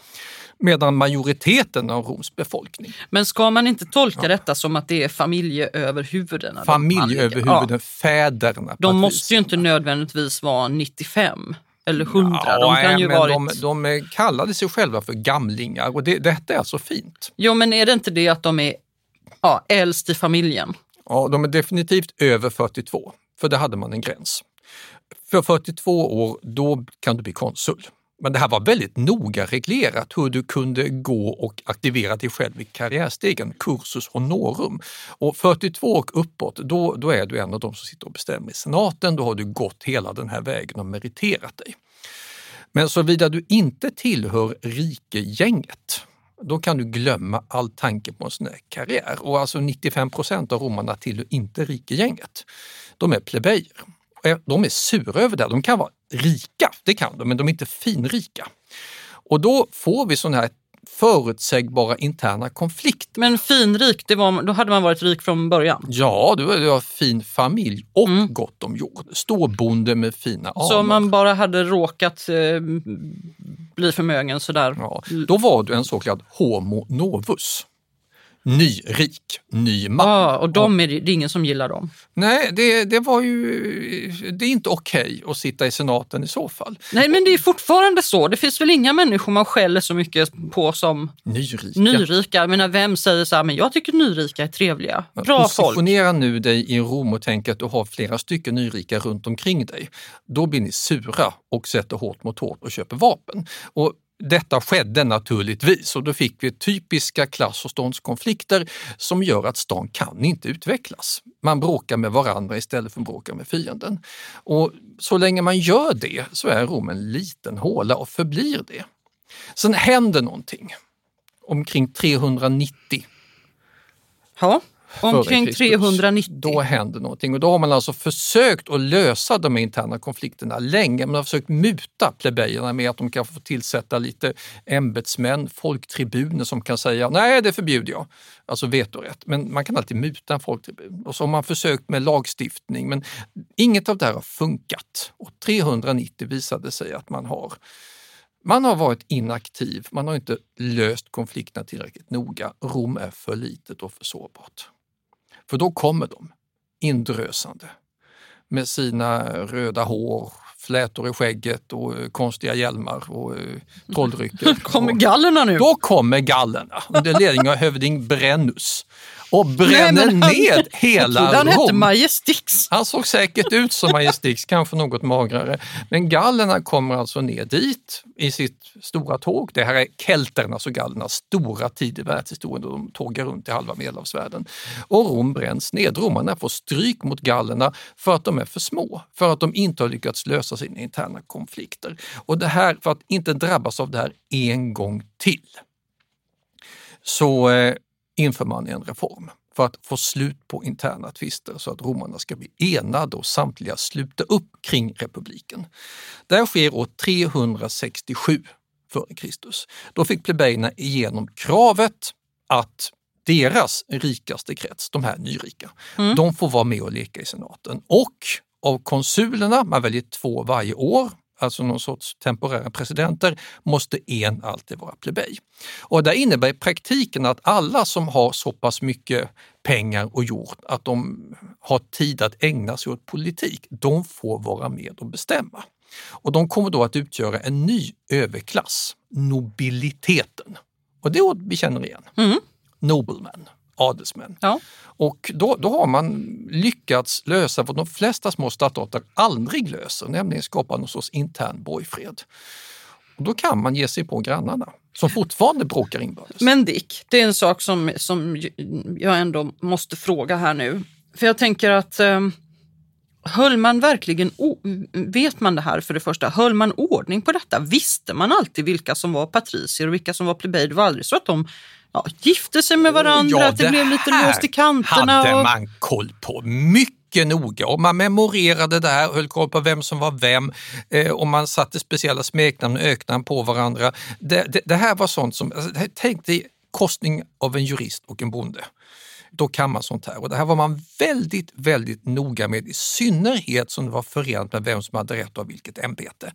Medan majoriteten av Roms befolkning. Men ska man inte tolka ja. detta som att det är familjeöverhuvudena? Familjeöverhuvuden, ja. fäderna. De måste ju inte nödvändigtvis vara 95 eller 100. Ja, de kan ju men varit... de, de kallade sig själva för gamlingar och det, detta är alltså fint. Jo, men är det inte det att de är ja, äldst i familjen? Ja, de är definitivt över 42, för där hade man en gräns. För 42 år, då kan du bli konsul. Men det här var väldigt noga reglerat hur du kunde gå och aktivera dig själv i karriärstegen, cursus honorum. Och 42 och uppåt, då, då är du en av de som sitter och bestämmer i senaten. Då har du gått hela den här vägen och meriterat dig. Men såvida du inte tillhör rikegänget, då kan du glömma all tanke på en sån här karriär. Och alltså 95 procent av romarna tillhör inte rikegänget. De är plebejer. De är sura över det. De kan vara rika, det kan de, men de är inte finrika. Och då får vi sådana här förutsägbara interna konflikter. Men finrik, det var, då hade man varit rik från början? Ja, du har fin familj och mm. gott om jord. Storbonde med fina anor. Så om man bara hade råkat eh, bli förmögen sådär. Ja, då var du en så kallad homo novus. Nyrik, ny man. Ja, och de är, det är ingen som gillar dem. Nej, det, det var ju... Det är inte okej att sitta i senaten i så fall. Nej, men det är fortfarande så. Det finns väl inga människor man skäller så mycket på som Nyrika. nyrika. Jag menar, vem säger så här, men jag tycker nyrika är trevliga. Bra folk. Positionera nu dig i Rom och tänk att du har flera stycken nyrika runt omkring dig. Då blir ni sura och sätter hårt mot hårt och köper vapen. Och detta skedde naturligtvis och då fick vi typiska klass och ståndskonflikter som gör att stan kan inte utvecklas. Man bråkar med varandra istället för att bråka med fienden. Och så länge man gör det så är Rom en liten håla och förblir det. Sen händer någonting omkring 390 Ja, omkring före Kristus. 390. Då händer någonting och då har man alltså försökt att lösa de interna konflikterna länge. Man har försökt muta plebejerna med att de kan få tillsätta lite ämbetsmän, folktribuner som kan säga nej det förbjuder jag, alltså vetorätt. Men man kan alltid muta en folktribun. Och så har man försökt med lagstiftning men inget av det här har funkat. Och 390 visade sig att man har man har varit inaktiv, man har inte löst konflikterna tillräckligt noga. Rom är för litet och för sårbart. För då kommer de indrösande med sina röda hår, flätor i skägget och eh, konstiga hjälmar och eh, trolldrycker. Kommer gallerna nu? Då kommer gallerna under ledning av hövding Brennus och bränner Nej, han- ned hela trodde han hette Rom. Majestix. Han såg säkert ut som Majestix, kanske något magrare. Men gallerna kommer alltså ner dit i sitt stora tåg. Det här är kelternas och gallernas stora tid i världshistorien de tågar runt i halva medelhavsvärlden. Och Rom bränns ned. Romarna får stryk mot gallerna för att de är för små, för att de inte har lyckats lösa sina interna konflikter. Och det här, för att inte drabbas av det här en gång till, så eh, inför man en reform för att få slut på interna tvister så att romarna ska bli enade och samtliga sluta upp kring republiken. Det här sker år 367 f.Kr. Då fick plebejerna igenom kravet att deras rikaste krets, de här nyrika, de får vara med och leka i senaten. Och av konsulerna, man väljer två varje år, alltså någon sorts temporära presidenter, måste en alltid vara plebej. Och det innebär i praktiken att alla som har så pass mycket pengar och jord att de har tid att ägna sig åt politik, de får vara med och bestämma. Och de kommer då att utgöra en ny överklass, nobiliteten. Och det ord vi känner igen. Noblemen, adelsmän. Och då, då har man lyckats lösa vad de flesta små stadsstater aldrig löser, nämligen skapa någon sorts intern borgfred. Och då kan man ge sig på grannarna som fortfarande bråkar inbördes. Men Dick, det är en sak som, som jag ändå måste fråga här nu. För jag tänker att eh, höll man verkligen, vet man det här för det första, höll man ordning på detta? Visste man alltid vilka som var patricier och vilka som var plebejer? Det var aldrig så att de ja, gifte sig med varandra, Ja, att det, blev lite låst i kanterna. hade och... man koll på mycket noga och man memorerade det här, höll koll på vem som var vem eh, och man satte speciella smeknamn och öknamn på varandra. Det, det, det här var sånt som, alltså, tänk dig korsning av en jurist och en bonde. Då kan man sånt här och det här var man väldigt, väldigt noga med i synnerhet som det var förenat med vem som hade rätt av vilket ämbete.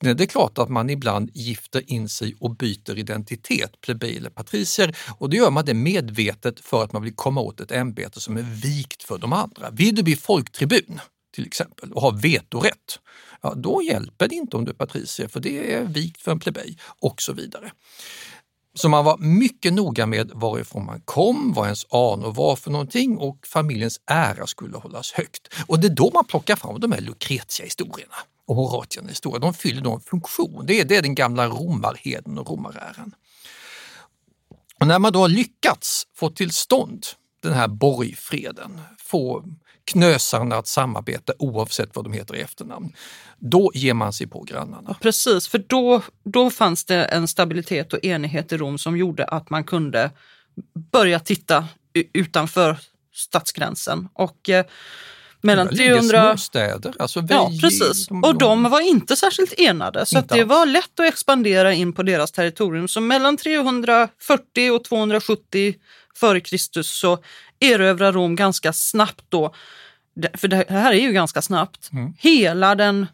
Sen är det klart att man ibland gifter in sig och byter identitet, plebej eller patricier och då gör man det medvetet för att man vill komma åt ett ämbete som är vikt för de andra. Vill du bli folktribun till exempel och ha vetorätt, ja, då hjälper det inte om du är patricier för det är vikt för en plebej och så vidare. Så man var mycket noga med varifrån man kom, vad ens anor var för någonting och familjens ära skulle hållas högt. Och det är då man plockar fram de här Lucretia-historierna och Horatian-historierna. De fyller då en funktion. Det är, det är den gamla romarheden och romaräran. Och när man då har lyckats få till stånd den här borgfreden, få knösarna att samarbeta oavsett vad de heter i efternamn, då ger man sig på grannarna. Precis, för då, då fanns det en stabilitet och enighet i Rom som gjorde att man kunde börja titta utanför stadsgränsen. Och eh, mellan Där ligger 300... småstäder, alltså vi, Ja, precis. Och de var inte särskilt enade, så det var lätt att expandera in på deras territorium. Så mellan 340 och 270 före Kristus så erövrar Rom ganska snabbt då, för det här är ju ganska snabbt, Mm. hela den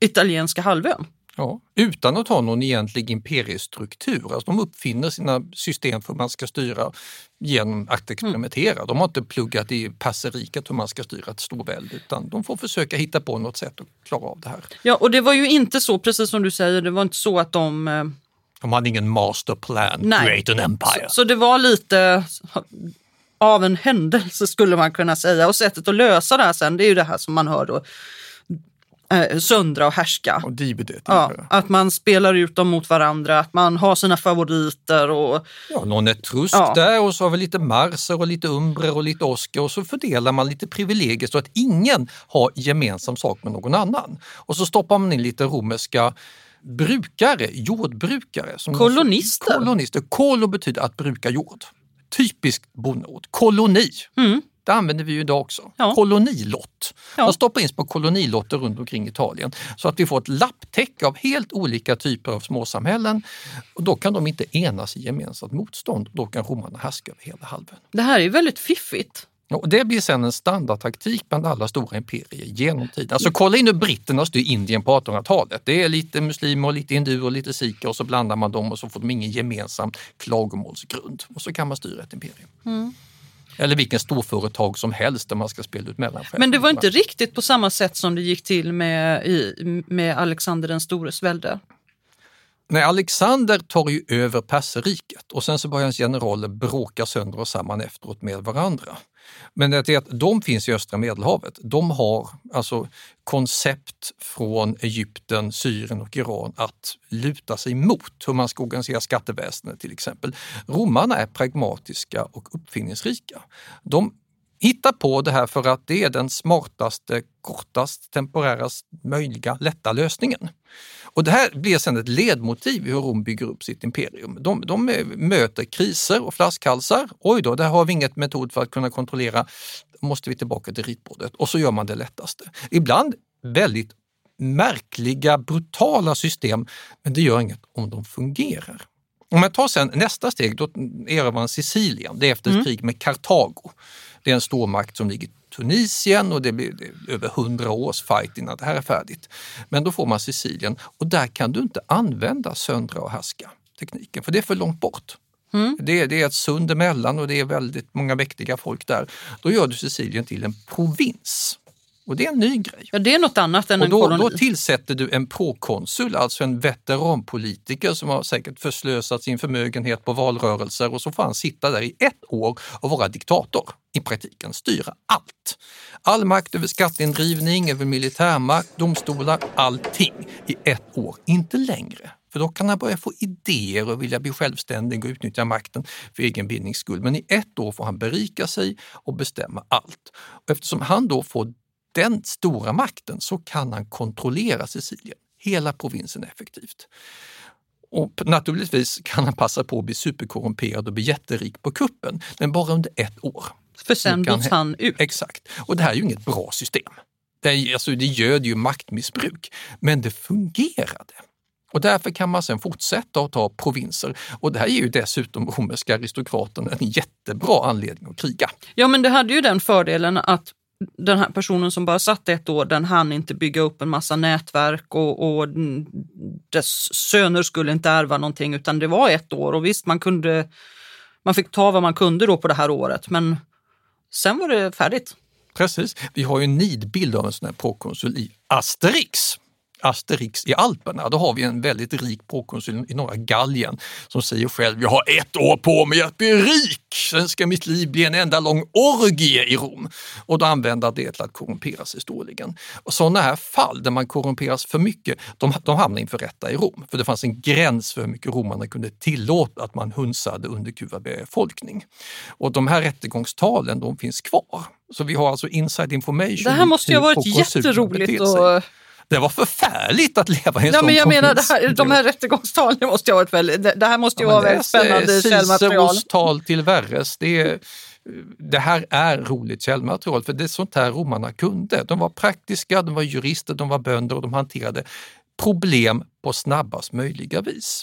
italienska halvön. Ja, utan att ha någon egentlig imperiestruktur. Alltså de uppfinner sina system för hur man ska styra genom att experimentera. De har inte pluggat i passeriket hur man ska styra ett storvälde utan de får försöka hitta på något sätt att klara av det här. Ja, och det var ju inte så, precis som du säger, det var inte så att de eh, De hade ingen master plan, Nej. create an empire. Så, så det var lite av en händelse skulle man kunna säga. Och sättet att lösa det här sen, det är ju det här som man hör då. Eh, söndra och härska. Och dividet. Ja, att man spelar ut dem mot varandra, att man har sina favoriter. Och, Ja, någon etrusk Ja. där och så har vi lite marser och lite umbrer och lite oskar och så fördelar man lite privilegier så att ingen har gemensam sak med någon annan. Och så stoppar man in lite romerska brukare, jordbrukare. Som Kolonister. Kolonister. Kolo betyder att bruka jord. Typiskt bondeord. Koloni. Mm. Det använder vi ju idag också. Kolonilott. Ja. Man stoppar in små kolonilotter runt omkring Italien så att vi får ett lapptäcke av helt olika typer av småsamhällen. Och då kan de inte enas i gemensamt motstånd. Då kan romarna härska över hela halvön. det här är väldigt fiffigt. Och det blir sen en standardtaktik bland alla stora imperier genom tiden. Alltså kolla in hur britterna styr Indien på 1800-talet. Det är lite muslimer, och lite hinduer och lite sikher och så blandar man dem och så får de ingen gemensam klagomålsgrund. Och så kan man styra ett imperium. Mm. Eller vilken storföretag som helst där man ska spela ut mellanchefer. Men det var inte riktigt på samma sätt som det gick till med, i, med Alexander den stores välde. Nej, Alexander tar ju över perserriket och sen så börjar hans generaler bråka sönder och samman efteråt med varandra. Men det är att de finns i östra medelhavet. De har alltså koncept från Egypten, Syrien och Iran att luta sig mot hur man ska organisera skatteväsendet till exempel. Romarna är pragmatiska och uppfinningsrika. De hittar på det här för att det är den smartaste, kortast, temporärast möjliga, lätta lösningen. Och det här blir sedan ett ledmotiv i hur Rom bygger upp sitt imperium. De, de möter kriser och flaskhalsar. Oj då, där har vi inget metod för att kunna kontrollera. Då måste vi tillbaka till ritbordet och så gör man det lättaste. Ibland väldigt märkliga, brutala system, men det gör inget om de fungerar. Om jag tar sen nästa steg, då erövrar man Sicilien. Det är efter ett Mm. krig med Kartago. Det är en stormakt som ligger i Tunisien och det blir över hundra års fight innan det här är färdigt. Men då får man Sicilien och där kan du inte använda söndra och härska tekniken för det är för långt bort. Mm. Det, är, det är ett sund emellan och det är väldigt många mäktiga folk där. Då gör du Sicilien till en provins. Och det är en ny grej. Ja, det är något annat än Och en då, koloni. då tillsätter du en prokonsul, alltså en veteranpolitiker som har säkert förslösat sin förmögenhet på valrörelser och så får han sitta där i ett år och vara diktator. I praktiken styra allt. All makt över skatteindrivning, över militärmakt, domstolar, allting i ett år, inte längre. För då kan han börja få idéer och vilja bli självständig och utnyttja makten för egen vinnings skull. Men i ett år får han berika sig och bestämma allt. Och eftersom han då får den stora makten så kan han kontrollera Sicilien, hela provinsen effektivt. Och naturligtvis kan han passa på att bli superkorrumperad och bli jätterik på kuppen, men bara under ett år. För sen byts han ut. Exakt. Och det här är ju inget bra system. Det, är, alltså, det göder ju maktmissbruk, men det fungerade. Och därför kan man sen fortsätta att ta provinser. Och det här ger ju dessutom romerska aristokraten en jättebra anledning att kriga. Ja, men det hade ju den fördelen att den här personen som bara satt ett år, den hann inte bygga upp en massa nätverk och, och dess söner skulle inte ärva någonting utan det var ett år och visst man kunde, man fick ta vad man kunde då på det här året men sen var det färdigt. Precis. Vi har ju en nidbild av en sån här prokonsul i Asterix. Asterix i Alperna, då har vi en väldigt rik prokonsul i norra Gallien som säger själv, jag har ett år på mig att bli rik, sen ska mitt liv bli en enda lång orgie i Rom. Och då använder det till att korrumpera sig storligen. Och sådana här fall där man korrumperas för mycket, de, de hamnar inför rätta i Rom. För det fanns en gräns för hur mycket romarna kunde tillåta att man hunsade underkuvad befolkning. Och de här rättegångstalen, de finns kvar. Så vi har alltså inside information. Det här måste ju ha varit jätteroligt. Och, Det var förfärligt att leva i en ja, sån men jag menar, det här, de här rättegångstalen måste ju ha varit väldigt, det, det här måste ju vara väldigt spännande källmaterial. Ciceros tal till Verres. Det, är, det här är roligt källmaterial för det är sånt här romarna kunde. De var praktiska, de var jurister, de var bönder och de hanterade problem på snabbast möjliga vis.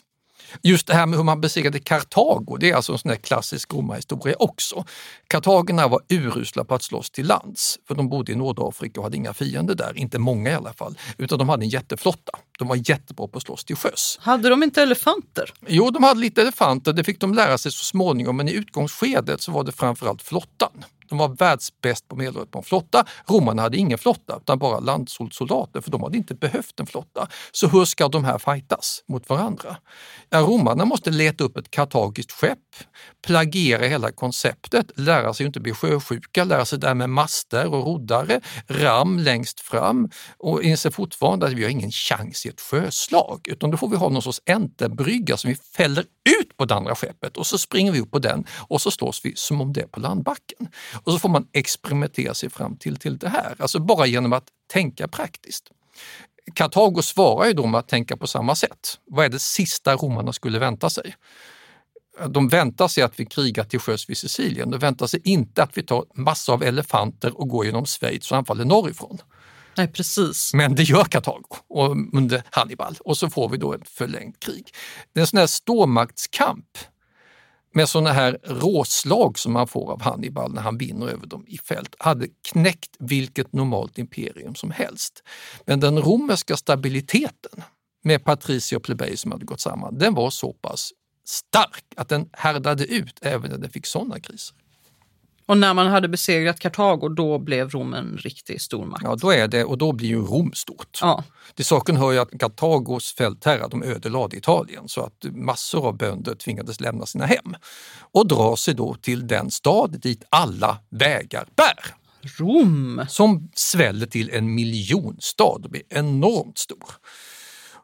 Just det här med hur man besegrade Kartago, det är alltså en sån här klassisk romarhistoria också. Kartagerna var urusla på att slåss till lands, för de bodde i Nordafrika och hade inga fiender där, inte många i alla fall, utan de hade en jätteflotta. De var jättebra på att slåss till sjöss. Hade de inte elefanter? Jo, de hade lite elefanter, det fick de lära sig så småningom, men i utgångsskedet så var det framförallt flottan. De var världsbäst på medelåldern på en flotta. Romarna hade ingen flotta, utan bara landsoldater, för de hade inte behövt en flotta. Så hur ska de här fightas mot varandra? Ja, romarna måste leta upp ett kartagiskt skepp, plagiera hela konceptet, lära sig inte bli sjösjuka, lära sig det här med master och roddare, ram längst fram och inser fortfarande att vi har ingen chans i ett sjöslag, utan då får vi ha någon sorts enterbrygga som vi fäller ut på det andra skeppet och så springer vi upp på den och så slås vi som om det är på landbacken. Och så får man experimentera sig fram till, till det här, alltså bara genom att tänka praktiskt. Kartago svarar ju då med att tänka på samma sätt. Vad är det sista romarna skulle vänta sig? De väntar sig att vi krigar till sjöss vid Sicilien. De väntar sig inte att vi tar massor av elefanter och går genom Schweiz och anfaller norrifrån. Nej, precis. Men det gör Kartago under Hannibal och så får vi då ett förlängt krig. Det är en sån här ståmaktskamp med sådana här råslag som man får av Hannibal när han vinner över dem i fält, hade knäckt vilket normalt imperium som helst. Men den romerska stabiliteten med patricier och plebejer som hade gått samman, den var så pass stark att den härdade ut även när den fick sådana kriser. Och när man hade besegrat Kartago, då blev Rom en riktig stormakt. Ja, då är det, och då blir ju Rom stort. Ja. Till saken hör ju att Kartagos fältherrar de ödelade Italien så att massor av bönder tvingades lämna sina hem och dra sig då till den stad dit alla vägar bär. Rom! Som sväller till en miljonstad och blir enormt stor.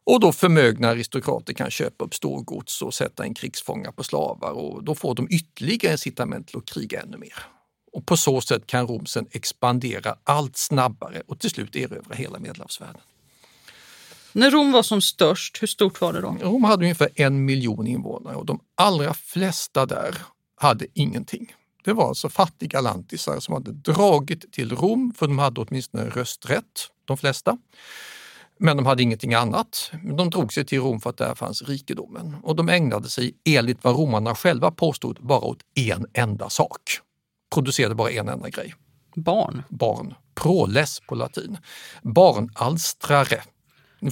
Och då förmögna aristokrater kan köpa upp storgods och sätta in krigsfångar på slavar och då får de ytterligare incitament till att kriga ännu mer. Och på så sätt kan Rom sen expandera allt snabbare och till slut erövra hela Medelhavsvärlden. När Rom var som störst, hur stort var det då? Rom hade ungefär en miljon invånare och de allra flesta där hade ingenting. Det var alltså fattiga lantisar som hade dragit till Rom, för de hade åtminstone rösträtt, de flesta. Men de hade ingenting annat. De drog sig till Rom för att där fanns rikedomen och de ägnade sig, enligt vad romarna själva påstod, bara åt en enda sak. Producerade bara en enda grej. Barn? Barn. Proles på latin. Barnalstrare.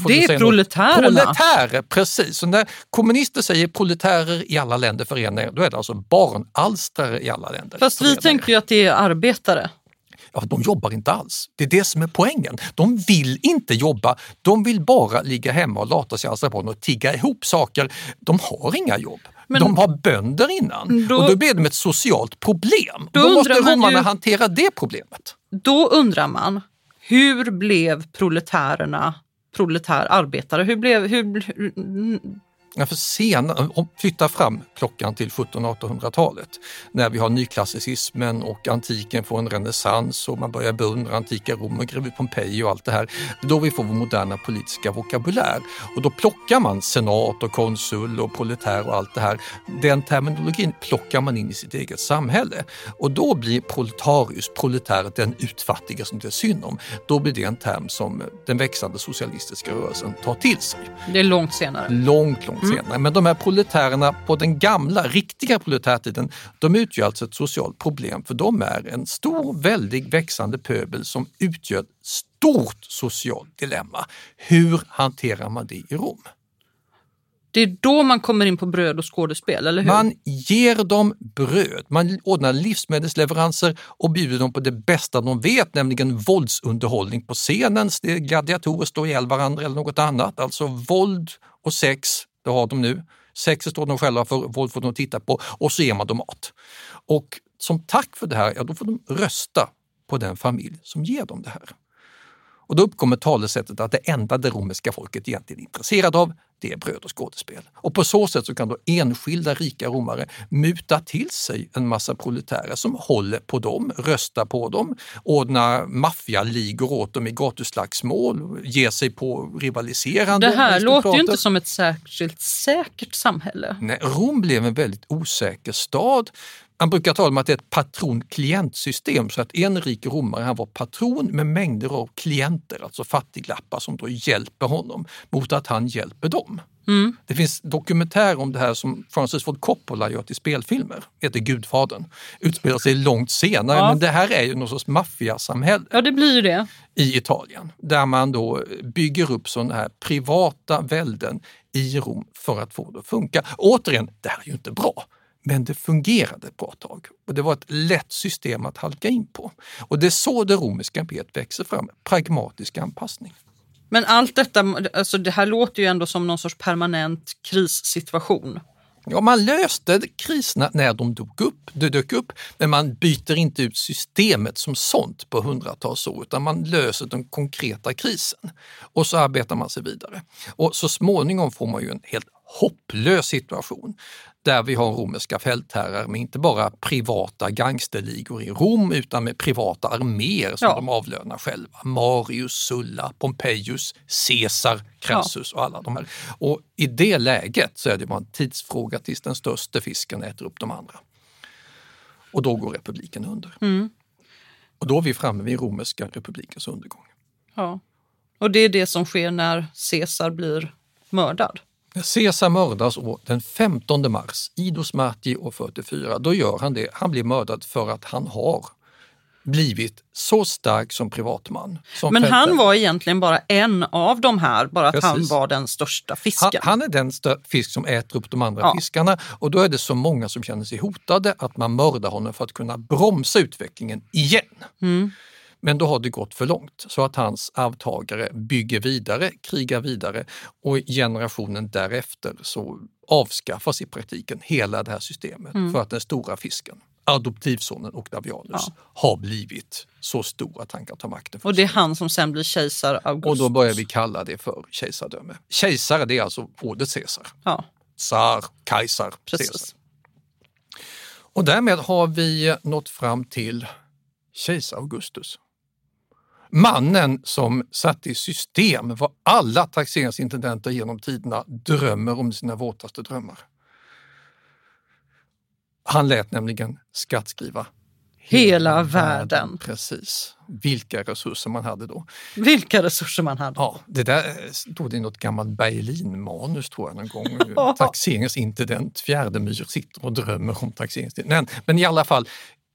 Det är proletärerna. Proletärer, precis. Så när kommunister säger proletärer i alla länder förenar då är det alltså barnalstrare i alla länder. Fast vi tänker ju att det är arbetare. Ja, de jobbar inte alls. Det är det som är poängen. De vill inte jobba, de vill bara ligga hemma och lata sig alltså på och tigga ihop saker. De har inga jobb. Men, de har bönder innan då, och då blir det ett socialt problem. Då, då måste romarna ju, hantera det problemet. Då undrar man, hur blev proletärerna proletär arbetare? Hur blev, hur, Ja, för senare, flytta fram klockan till 1700-1800-talet när vi har nyklassicismen och antiken får en renässans och man börjar beundra antika Rom och greve Pompeji och allt det här. Då vi får vår moderna politiska vokabulär och då plockar man senat och konsul och proletär och allt det här. Den terminologin plockar man in i sitt eget samhälle och då blir proletarius, proletär, den utfattiga som det är synd om. Då blir det en term som den växande socialistiska rörelsen tar till sig. Det är långt senare. Långt, långt långt senare. Men de här proletärerna på den gamla, riktiga proletärtiden, de utgör alltså ett socialt problem för de är en stor, väldig, växande pöbel som utgör ett stort socialt dilemma. Hur hanterar man det i Rom? Det är då man kommer in på bröd och skådespel, eller hur? Man ger dem bröd, man ordnar livsmedelsleveranser och bjuder dem på det bästa de vet, nämligen våldsunderhållning på scenen. Gladiatorer står ihjäl varandra eller något annat. Alltså våld och sex det har de nu. Sex står de själva för, våld får de titta på och så ger man dem mat. Och som tack för det här, ja då får de rösta på den familj som ger dem det här. Och då uppkommer talesättet att det enda det romerska folket egentligen är intresserade av, det är bröd och skådespel. Och på så sätt så kan då enskilda rika romare muta till sig en massa proletärer som håller på dem, röstar på dem, ordnar maffialigor åt dem i gatuslagsmål, ger sig på rivaliserande Det här låter ju inte som ett särskilt säkert samhälle. Nej, Rom blev en väldigt osäker stad man brukar tala om att det är ett patron-klientsystem så att en rik romare han var patron med mängder av klienter, alltså fattiglappar som då hjälper honom mot att han hjälper dem. Mm. Det finns dokumentär om det här som Francis Ford Coppola gör till spelfilmer. heter Gudfadern. Utspelar sig långt senare, Ja. men det här är ju någon sorts maffiasamhälle Ja, det blir ju det. i Italien. Där man då bygger upp sådana här privata välden i Rom för att få det att funka. Återigen, det här är ju inte bra. Men det fungerade ett bra tag och det var ett lätt system att halka in på. Och det är så det romerska imperiet växer fram, pragmatisk anpassning. Men allt detta, alltså det här låter ju ändå som någon sorts permanent krissituation. Ja, man löste kriserna när de dök upp, det dök upp, men man byter inte ut systemet som sånt på hundratals år, utan man löser den konkreta krisen och så arbetar man sig vidare. Och så småningom får man ju en helt hopplös situation där vi har romerska fältherrar med inte bara privata gangsterligor i Rom utan med privata arméer som Ja. de avlönar själva. Marius, Sulla, Pompejus, Caesar, Crassus och alla de här. Och i det läget så är det bara en tidsfråga tills den största fisken äter upp de andra. Och då går republiken under. Mm. Och då är vi framme vid romerska republikens undergång. Ja. Och det är det som sker när Caesar blir mördad. När Caesar mördas den 15 mars, Idos Marti år 44, då gör han det. Han blir mördad för att han har blivit så stark som privatman. Som Men han var egentligen bara en av de här, bara att han Precis. var den största Han, fisken. han är den fisk som äter upp de andra Ja. fiskarna och då är det så många som känner sig hotade att man mördar honom för att kunna bromsa utvecklingen igen. Mm. Men då har det gått för långt så att hans arvtagare bygger vidare, krigar vidare och generationen därefter så avskaffas i praktiken hela det här systemet Mm. för att den stora fisken, adoptivsonen Octavianus, har blivit så stor att han kan ta makten. Och det är han som sen blir kejsar Augustus. och då börjar vi kalla det för kejsardöme. Kejsare det är alltså ordet Caesar. Ja. Tsar, kejsar. Caesar. Och därmed har vi nått fram till kejsar Augustus. Mannen som satte i system vad alla taxeringsintendenter genom tiderna drömmer om sina våtaste drömmar. Han lät nämligen skattskriva Hela världen. Precis. Vilka resurser man hade då. Vilka resurser man hade. Ja, det där stod i något gammalt Berlin-manus tror jag någon gång. Taxeringsintendent Fjärdemyr sitter och drömmer om taxeringsintendent. Men, men i alla fall,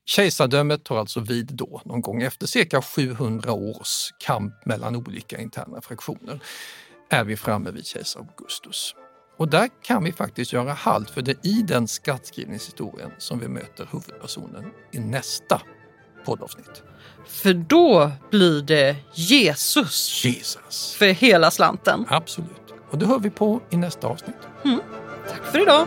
kejsardömet tar alltså vid då någon gång efter cirka 700 års kamp mellan olika interna fraktioner är vi framme vid kejsar Augustus. Och där kan vi faktiskt göra halt för det är i den skattskrivningshistorien som vi möter huvudpersonen i nästa poddavsnitt. För då blir det Jesus. Jesus. För hela slanten. Absolut. Och det hör vi på i nästa avsnitt. Mm. Tack för idag.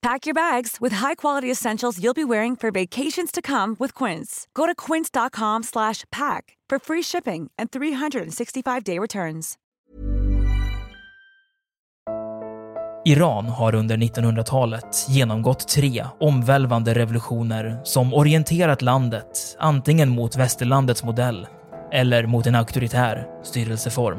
Pack your bags with high-quality essentials you'll be wearing for vacations to come with Quince. Go to quince.com slash pack for free shipping and 365-day returns. Iran har under 1900-talet genomgått tre omvälvande revolutioner som orienterat landet antingen mot västerlandets modell eller mot en auktoritär styrelseform.